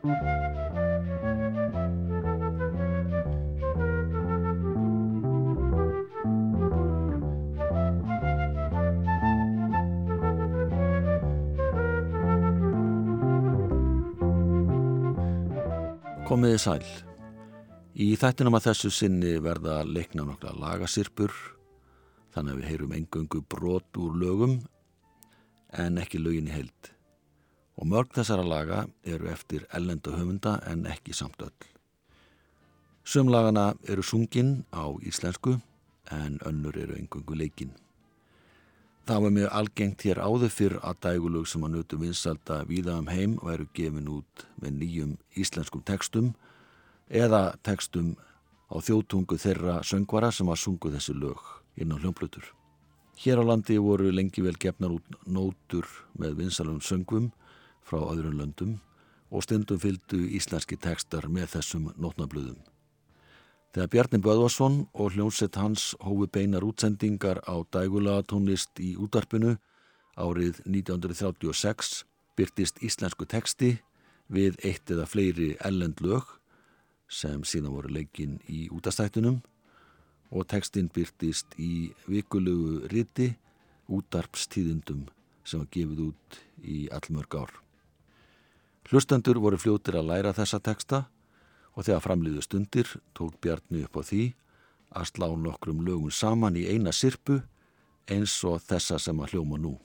Komiði sæl. Í þættinum að þessu sinni verða leikna nokkla lagasirpur þannig að við heyrum engöngu brot úr lögum en ekki lögin í held. Og mörg þessara laga eru eftir ellenda höfunda en ekki samt öll. Sumlagana eru sungin á íslensku en önnur eru engöngu leikin. Það var mjög algengt hér áður fyrr að dægulög sem að nötu vinsalda víða um heim væru gefin út með nýjum íslenskum tekstum eða tekstum á þjóttungu þeirra söngvara sem að sungu þessi lög inn á hljómplutur. Hér á landi voru lengi vel gefnar út nótur með vinsalum söngvum frá öðrun löndum og stundum fylgdu íslenski tekstar með þessum nótnablöðum. Þegar Bjarni Böðvarsson og hljómsett hans hófi beinar útsendingar á dægulega tónlist í útarpinu árið 1936 byrtist íslensku teksti við eitt eða fleiri ellend lög sem síðan voru leikin í útastættunum og tekstinn byrtist í vikulugu riti útarpstíðindum sem var gefið út í allmörg ár. Hlustendur voru fljótir að læra þessa teksta og þegar framliðu stundir tók Bjarni upp á því að slá nokkrum lögum saman í eina sirpu eins og þessa sem að hljóma nú.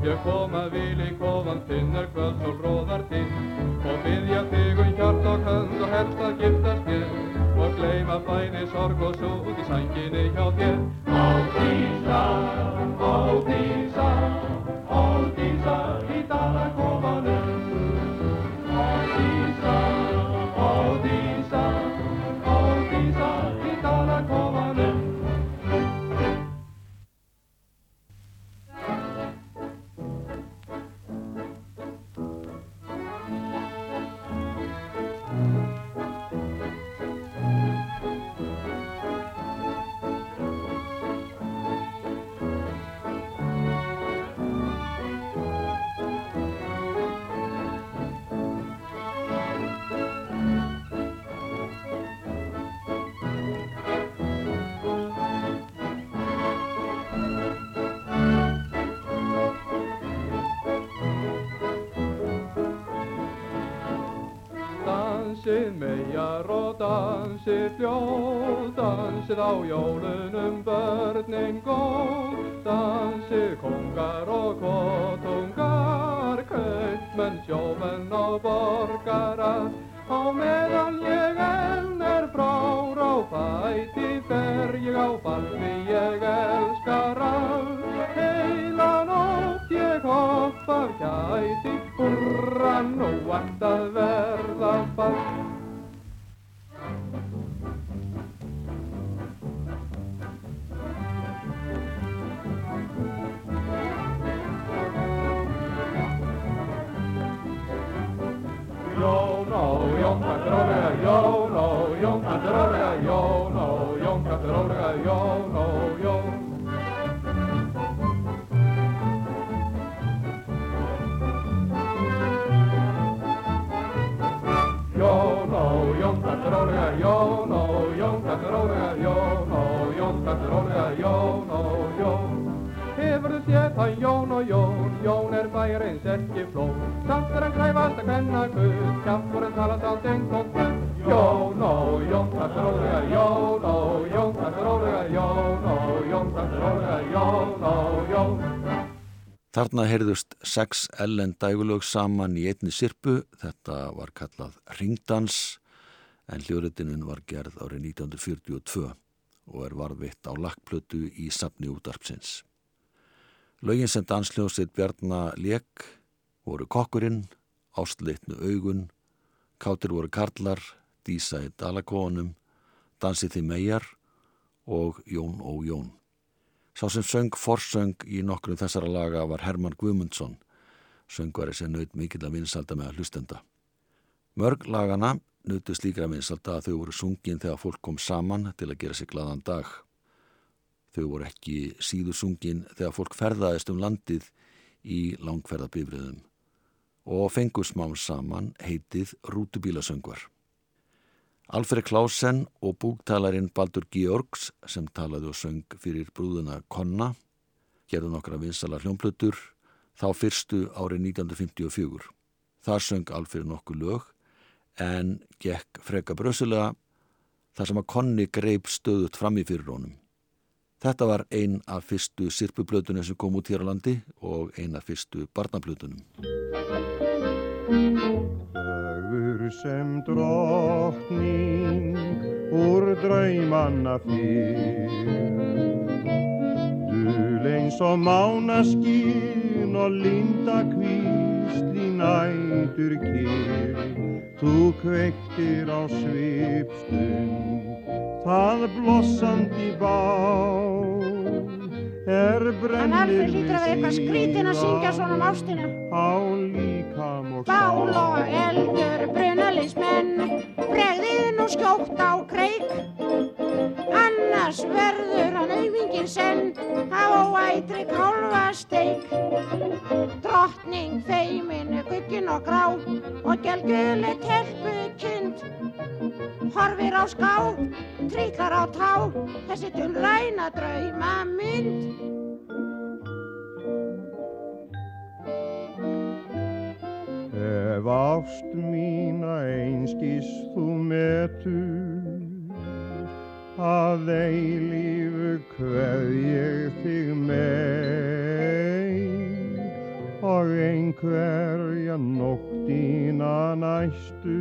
Ég kom að vil í kofan þinn Dansið megar og dansið fljóð, dansið á jólunum börnin góð. Dansið kongar og kotungar, kaupmenn, sjómenn og borgarar. Á meðan ég enn er frár á fæti, fer ég á balli, ég elskar allt. Heila nótt ég hopp af kæti, hurra nú ætti að verða fall. Jón og Jón kanntur ólega, Jón og Jón kanntur ólega, Jón og Jón kanntur ólega, Jón og Jón og Jón. Hefur þú séð það Jón og Jón, Jón er bæjarins ekki flón. Samt er hann kræfast að kvenna guð, kjaftur en talast allt eins og guð. Jón og Jón kanntur ólega, Jón og Jón kanntur ólega, Jón og Jón kanntur ólega, Jón og Jón. Þarna heyrðust sex ellen dægulög saman í einni sirpu, þetta var kallað Ringdans en hljóðritinun var gerð árið 1942 og er varðvitt á lakkplötu í safni útarpsins. Lögin sem dansljóðsitt Bjarnar Lék voru kokkurinn, ástleitnu augun, kátir voru karlar, dísa í dalakónum, dansið því megar og Jón og Jón. Sá sem söng forsöng í nokkrum þessara laga var Herman Guðmundsson, söngvari sem naut mikill að vinsalda með hlustenda. Mörg lagana nautu slíkra vinsalda að þau voru sungin þegar fólk kom saman til að gera sig gladan dag. Þau voru ekki síður sungin þegar fólk ferðaðist um landið í langferðabifriðum og fengur smám saman heitið rútubílasöngvar. Alfred Klausen og búktalarinn Baldur Georgs sem talaði og söng fyrir brúðuna Konna gerðu nokkra vinsala hljómplutur þá fyrstu árið 1954. Þar söng Alfred nokkuð lög en gekk freka brösulega þar sem að Konni greip stöðut fram í fyrir honum. Þetta var ein af fyrstu sirpublötunum sem kom út hér á landi og ein af fyrstu barnablötunum. Sögur sem drottning úr draumanna fyrr Dul eins og mánaskín og linda kvísl í nætur kýr Þú kveiktir á svipstund það blossandi bá er brennir Alfred lítur að vera eitthvað skrítin að syngja svona um ástina. á líkam og Bál og eldur, brunalismenn, bregðið nú skjótt á kreik. Annars verður hann auðmingin senn á ætri kálfasteik. Drottning feimin, guggin og grá og gelguli telpu kind. Horfir á ská, trýtlar á tá, þessi dulræna drauma mynd. Ef ást mína einskís þú metur að eilífu hveð ég þig mein og einhverja nóttina næstu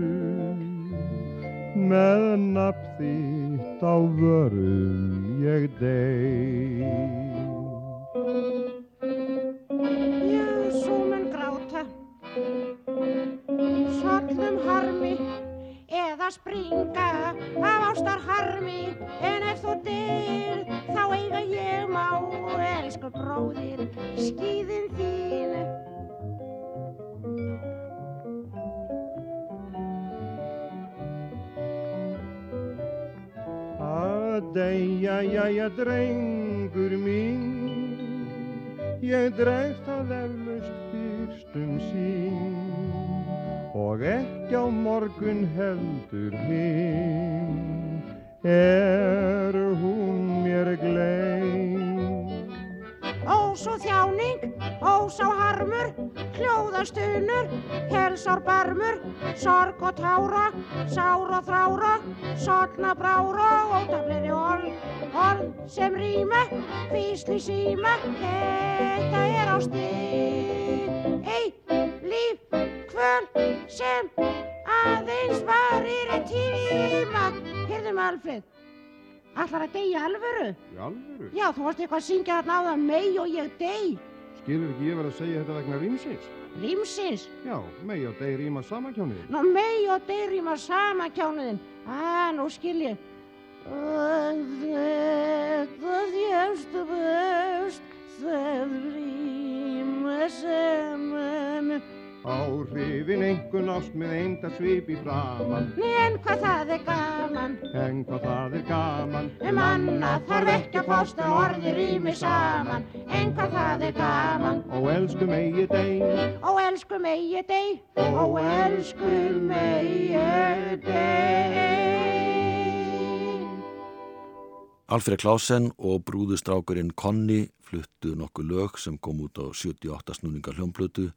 með nafn þitt á vörum ég deg. Eða springa af ástar harmi En ef þú dyr Þá eiga ég má. Elsku bróðir Skíðin þín. Að deyja, jæja, drengur mín, ég dregst að eflaust fyrst um sín og ekki á morgun heldur hinn er hún mér gleym. Ó, svo þjáning Ó, sá harmur Hljóðastunur Helsár barmur Sorg og tára Sár og þrára Sotna brára Ótafleiri orð Orð sem rýma Físli síma Þetta er Eitt líf Kvöld sem aðeins varir í tíma Heyrðum Alfred Ætlar að deyja alvöru? Í alvöru? Já, þú varst eitthvað að syngja þarna á það mei og ég dey. Skilur ekki ég verið að segja þetta vegna rýmsins? Rímsins. Já, megi og þeir rýma samankjónið. Ná, mei og dey rýma sama kjánuðin. Á, nú skil ég. Og Áhrifin einhvern ást með einda svip í framann. En hvað það er gaman. En hvað það er gaman. Um annað þarf ekki að fást að orði rými saman. En hvað það er gaman. Ó, elsku megi þeim. Ó, elsku megi dey, ó, elsku megi dey. Alfred Klausen og brúðustrákurinn Conny fluttu nokkuð lög sem kom út á 78 snúningar hljómblötu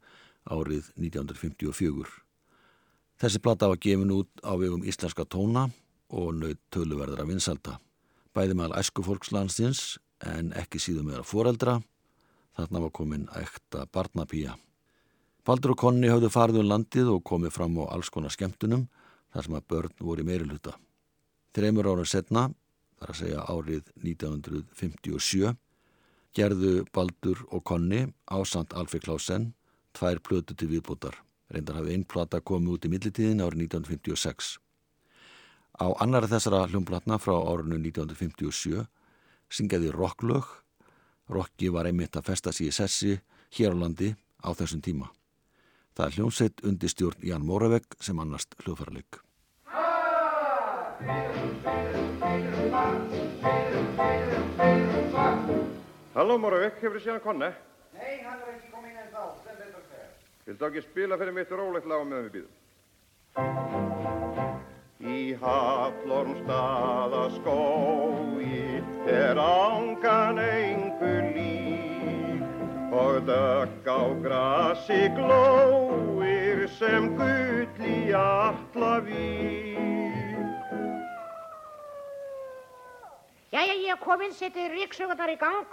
árið 1954. Þessi plata var gefin út á vegum íslenska tóna og naut töluverðara vinsalda. Bæði meðal æsku fólkslandsins en ekki síðan meðal foreldra. Þarna var komin ekta barnapía. Baldur og Conny hafðu farið um landið og komið fram á alls konar skemmtunum þar sem að börn voru í meiri hluta. Þreymur ára setna, þar að segja árið 1957, gerðu Baldur og Conny ásand Alfred Klausen tvær plötu til viðbútar. Reyndar hafði einn plata komið út í millitíðin árið 1956. Á annara þessara hljómplatna frá árinu 1957 syngjaði rocklög. Rocki var einmitt að festa sig í sessi hér á landi á þessum tíma. Það er hljómsveit undir stjórn Jan Moravegg sem annast hljóðfærarleik. Halló Moravik, hefur þið séðan konni? Nei, hann er ekki kominn en þá, sem betur fer. Vildu ekki spila fyrir mitt rólegt lag á meðan við býðum? Í Haflormstaða skói er ángan einhver líf og dökk á grasi glóir sem gull í allavík. Jæja, ég er komin, setið ríksögurnar í gang.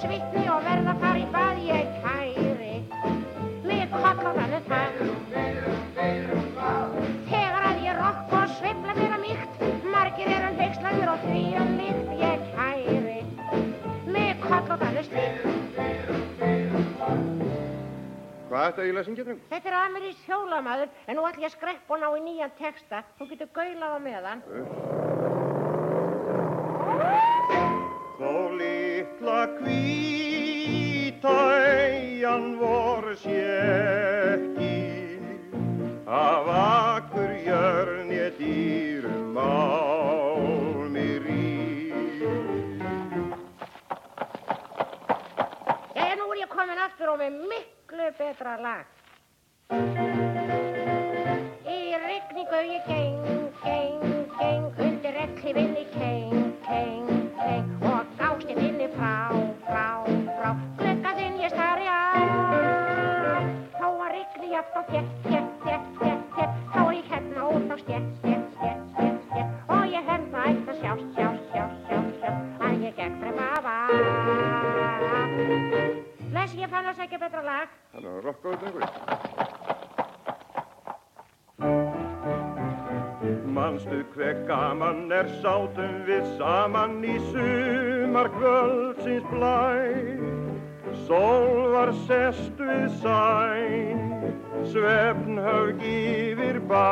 Svitni og verða að fara í bað ég kæri. Mig kolla þannig það. Þegar að ég rokk og sveifla mér að mýkt, margir er hann hegslaður og því um líkt ég kæri. Mig kolla þannig slíkt. Hvað ætti eiginlega að syngja þrjum? Þetta er amerísk hjólamaður, en nú ætlum ég að skreppa og ná í nýjan texta. Þú getur gaulað á meðan. Þó litla eigin vor sétti af akkur jörn ég dýrum málmi rík. Jæja, nú er ég komin aftur og með miklu betra lag. Í rigningu ég geng, geng, geng, undir rekklifinni keng, keng, keng hér og hér, hér, hér, hér, hér þá er ég hérna og þá stér, stér, stér, stér, stér og ég hérna ætti að sjá, sjá, sjá, sjá, sjá að ég gegn frem aða Les, ég fann að segja betra lag. Þannig að rokka út einhverjum Manstu hver gaman er sátum við saman í sumar kvöldsins blæ? Sól var sest við sæn svefnhaug yfir bæ.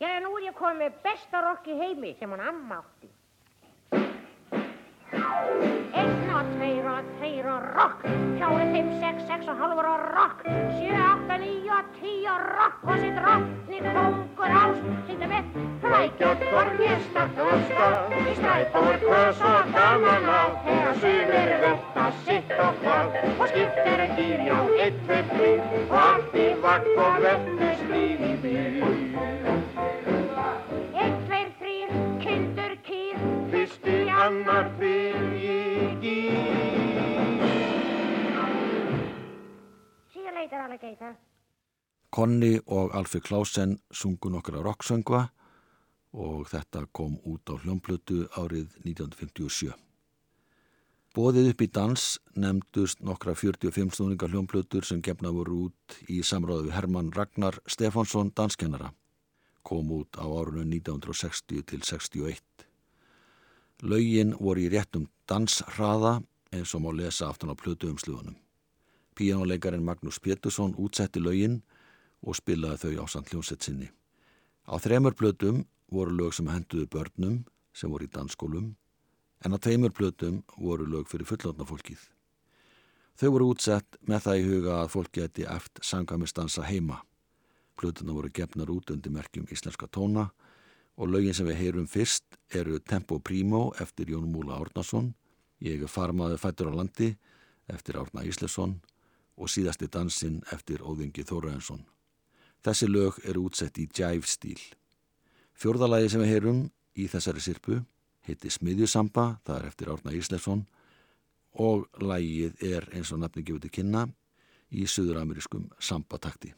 Já, nú er ég komið með besta rokk í heimi sem hann amma átti. Einn og tveir og tveir og rokk, fjóri, fimm, sex, sex og hálfur og rokk, sjö, átta, og tíu og rokk og sitt rokknir kongur ást, sýndu með flækjast borgir, starta og stað, í strætó er kvöss og gaman á, þegar sumir vetta sitt og hvað, og skiptir en dýr, já, eitt, tvei, þrjú, og allt í vakt og vettust líf í bíl. Í annar byrji gír. síðan leitar alligator. Konni og Alfred Klausen sungu nokkra rocksöngva og þetta kom út á hljómplutu árið 1957. Bóðið upp í dans nefndust nokkra 45 snúningar hljómplutur sem gefna voru út í samráðu við Hermann Ragnar Stefánsson danskennara. Kom út á árunum 1960 til 61. Laugin voru í réttum danshraða eins og má lesa aftan á plötu umsluðunum. Píjánuleikarin Magnús Pétursson útsetti laugin og spilaði þau á samt hljómsett sinni. Á þremur plötum voru lög sem henduðu börnum sem voru í dansskólum en á tveimur plötum voru lög fyrir fullotna fólkið. Þau voru útsett með það í huga að fólk geti eft sangamistansa heima. Plötuna voru gefnar út undir merkjum íslenska tóna og lögin sem við heyrum fyrst eru Tempo Primo eftir Jón Múla Árnason, Ég er farmaður fættur á landi eftir Árna Íslesson og síðasti dansinn eftir Óðingi Þóraðinsson. Þessi lög eru útsett í jive stíl. Fjórðalagi sem við heyrum í þessari sirpu heiti Smiðjusamba, það er eftir Árna Íslesson og lagið er eins og nafni gefur til kynna í suðuramerískum sambatakti.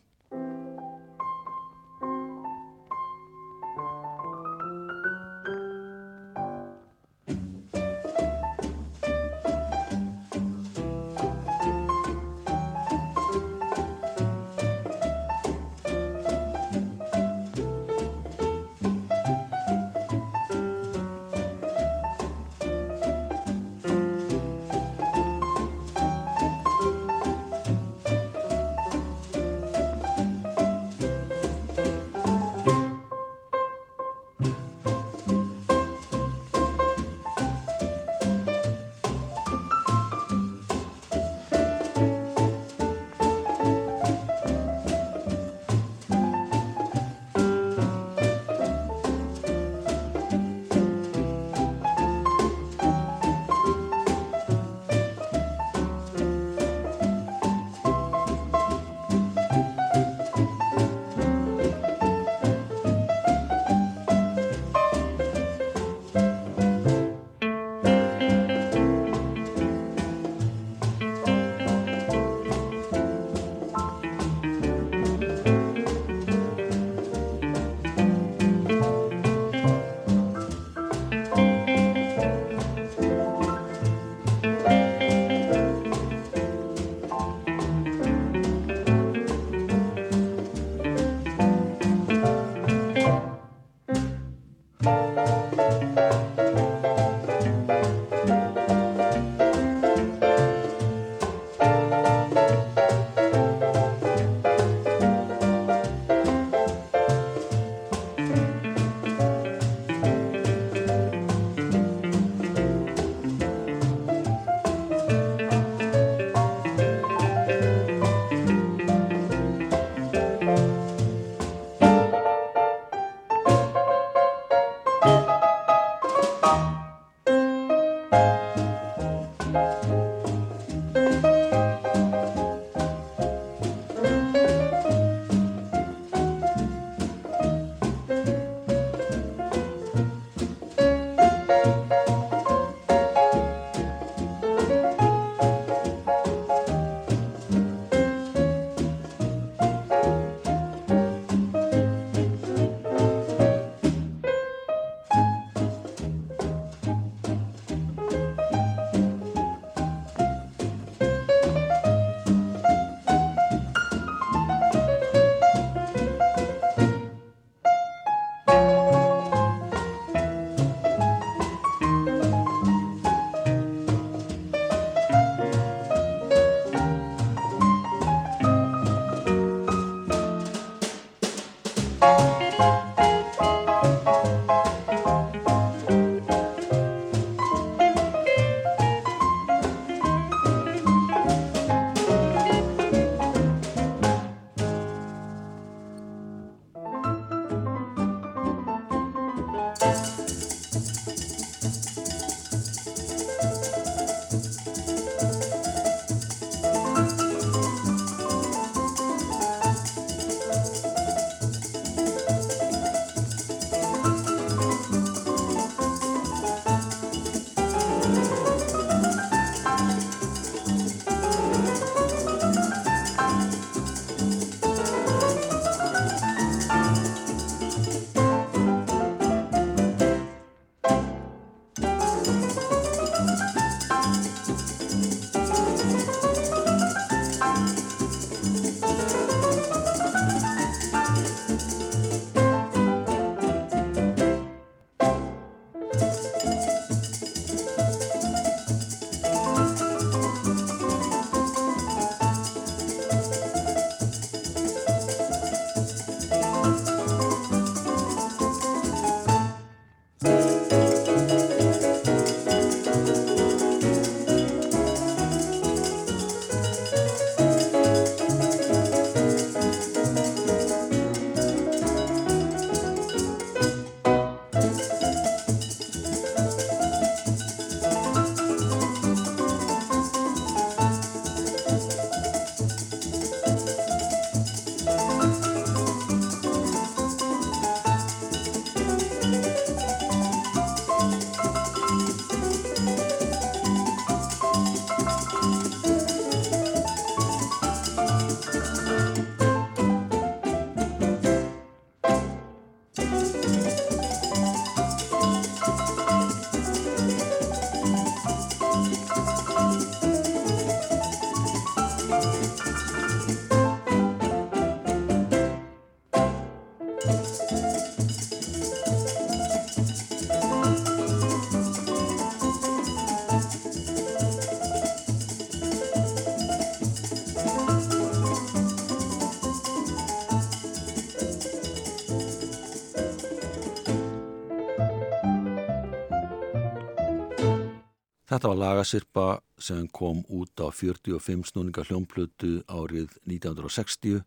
Þetta var lagasirpa sem kom út á 45 snúninga hljómplötu árið 1960,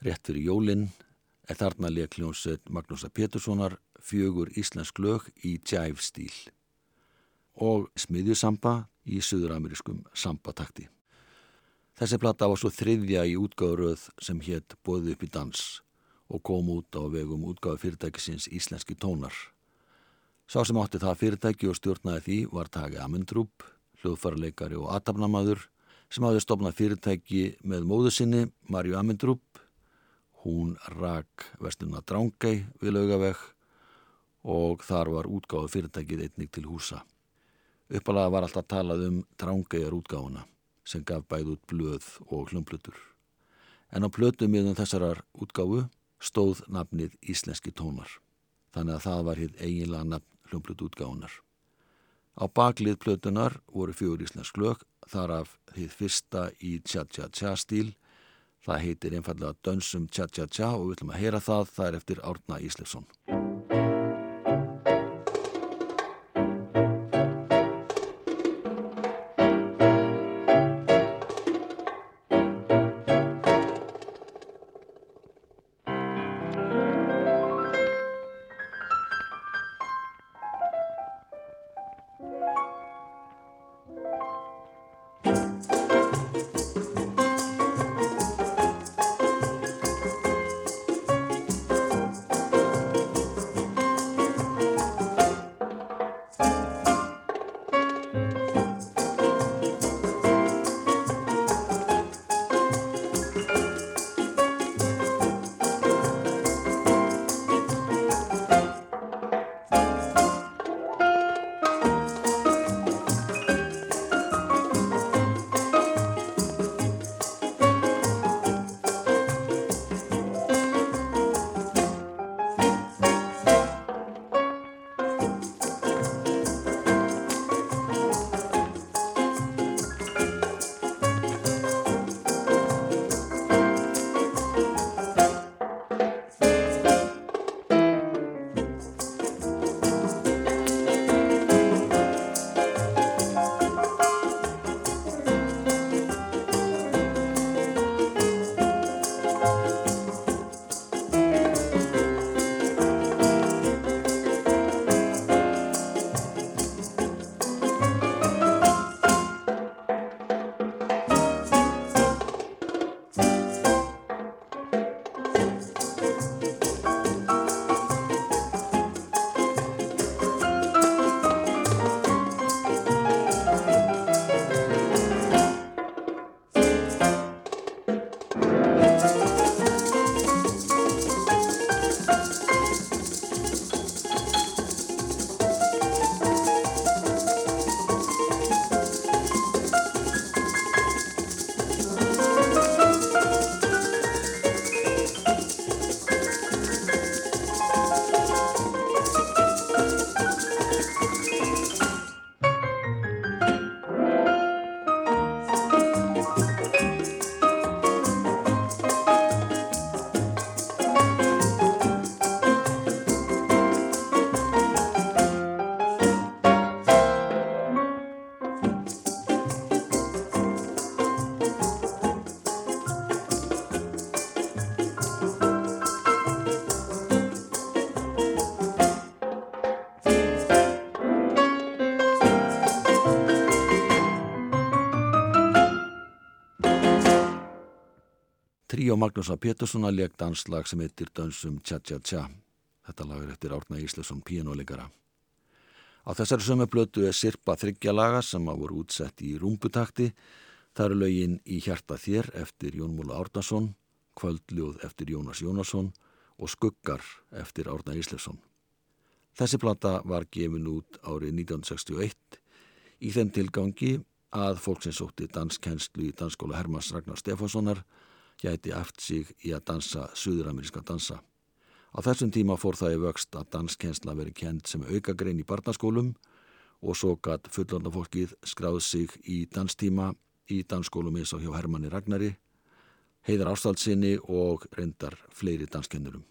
rétt fyrir jólinn, er þarna leik hljómsveit Magnúsa Péturssonar fjögur íslensk lög í jive stíl og smiðjusamba í suðuramerískum sambatakti. Þessi platta var svo þriðja í útgáðuröð sem hétt Bóði upp í dans og kom út á vegum útgáðu fyrirtækisins Íslenski tónar. Sá sem átti það fyrirtæki og stjórnaði því var Tage Amundrup, hljóðfarleikari og atafnamaður sem hafði stopnað fyrirtæki með móðu sinni Marju Amundrup. Hún rak vestuna Drángei við laugaveg og þar var útgáðu fyrirtækið einnig til húsa. Uppalega var alltaf talað um Drángeijar útgáðuna sem gaf bæð út blöð og hljómblutur. En á plötu miðum þessarar útgáfu stóð nafnið Íslenski tónar. Þannig að það var hitt eiginlega nafn hljómblutu útgáfunar. Á baklið plötunar voru fjögur íslensk lög, þar af hitt fyrsta í tja-tja-tja stíl. Það heitir einfallega Dönsum tja-tja-tja og við ætlum að heyra það, það er eftir Árna Íslefsson. Tríó Magnúsa Péturssona leik danslag sem heitir Dönsum Tja Tja Tja. Þetta lag er eftir Árna Íslefsson píanóleikara. Á þessari sömu blötu er Sirpa þryggjalaga sem að voru útsett í rúmbutakti. Það eru lögin Í hjarta þér eftir Jón Múla Árnason, Kvöldljóð eftir Jónas Jónasson og Skuggar eftir Árna Íslefsson. Þessi plata var gefin út árið 1961 í þeim tilgangi að fólk sem sótti danskenslu í Dansskóla Hermanns Ragnar Stefánssonar gæti aft sig í að dansa suðurameríska dansa. Á þessum tíma fór það í vöxt að danskensla veri kent sem aukagrein í barnaskólum og svo gatt fullorna fólkið skráð sig í danstíma í dansskólum eins og hjá Hermanni Ragnari, heiðar ástaldsinni og reyndar fleiri danskennurum.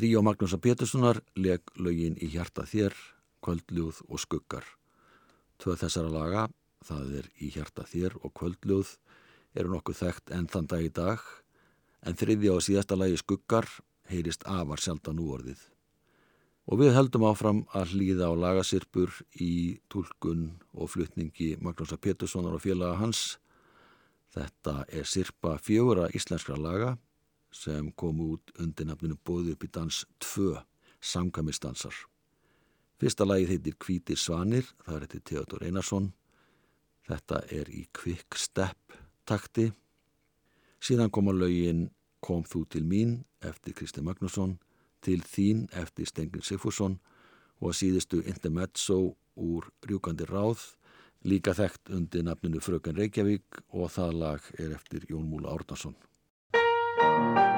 Tríó Magnúsa Péturssonar leg lögin í hjarta þér, kvöldljóð og skuggar. Tvöð þessara laga, það er í hjarta þér og kvöldljóð, eru nokkuð þekkt enn þann dag í dag, en þriðja og síðasta lagi skuggar heyrist afar sjaldan úorðið. Og við heldum áfram að hlýða á lagasirpur í tólkun og flutningi Magnúsa Péturssonar og félaga hans. Þetta er sirpa fjögura íslenskra laga sem kom út undir nafninu bóði upp í dans 2, samkamistansar. Fyrsta lagið heitir Kvítir Svanir, það er eittir Theodor Einarsson. Þetta er í Quick Step takti. Síðan koma lögin Kom þú til mín eftir Kristi Magnusson, Til þín eftir Stengin Sigfússon og síðustu Intermezzo úr Rjúkandi ráð, líka þekkt undir nafninu Fröken Reykjavík og það lag er eftir Jón Múla Árnarsson. thank you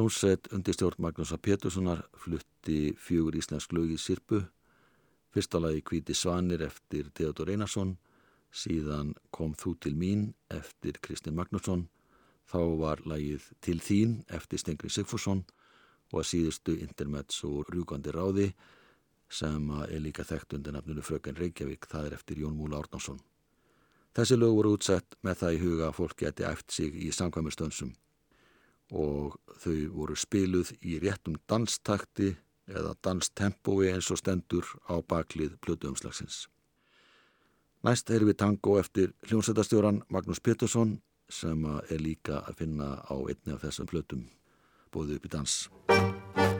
Hljómsveit undir stjórn Magnúsa Péturssonar flutti fjögur íslensk lög í Sirpu, fyrsta lagi Kvíti Svanir eftir Theodor Einarsson, síðan Kom þú til mín eftir Kristinn Magnússon, þá var lagið Til þín eftir Stengri Sigfússon. Og að síðustu intermezzo Rjúkandi ráði sem er líka þekkt undir nafnunu Fröken Reykjavík, það er eftir Jón Múla Árnánsson. Þessi lög voru útsett með það í huga að fólk geti æft sig í samkvæmustönsum og þau voru spiluð í réttum danstakti eða danstempói eins og stendur á baklið plötuumslagsins. Næst erum við tango eftir hljómsættastjóran Magnús Pétursson sem er líka að finna á einni af þessum plötum bóðið upp í dans.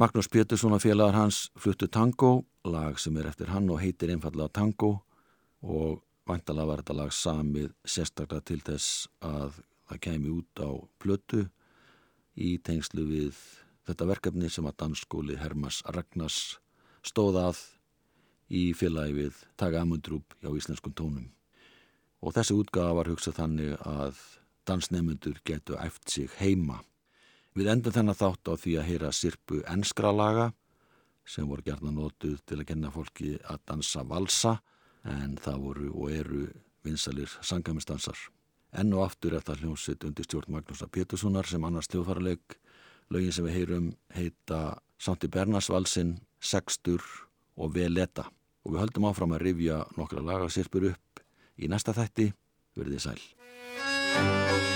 Magnús Pétursson og félagar hans fluttu tango, lag sem er eftir hann og heitir einfallega tango og vantala var þetta lag samið sérstaklega til þess að það kemi út á plötu í tengslu við þetta verkefni sem að dansskóli Hermas Ragnars stóð að í félagi við Taga Amundrúp á íslenskum tónum. Og þessi útgafa var hugsað þannig að dansnefnundur getu æft sig heima Við endum þennan þátt á því að heyra sirpu enskra laga sem voru gerna nótuð til að kenna fólki að dansa valsa en það voru og eru vinsalir sangamistansar. Enn og aftur er það hljómsitt undir stjórn Magnúsa Péturssonar sem annars hljóðfaraleg. Lögin sem við heyrum heita Santi Bernasvalsin, Sextur og Veleta. Og við höldum áfram að rifja nokkra lagasirpur upp í næsta þætti. Verðið sæl.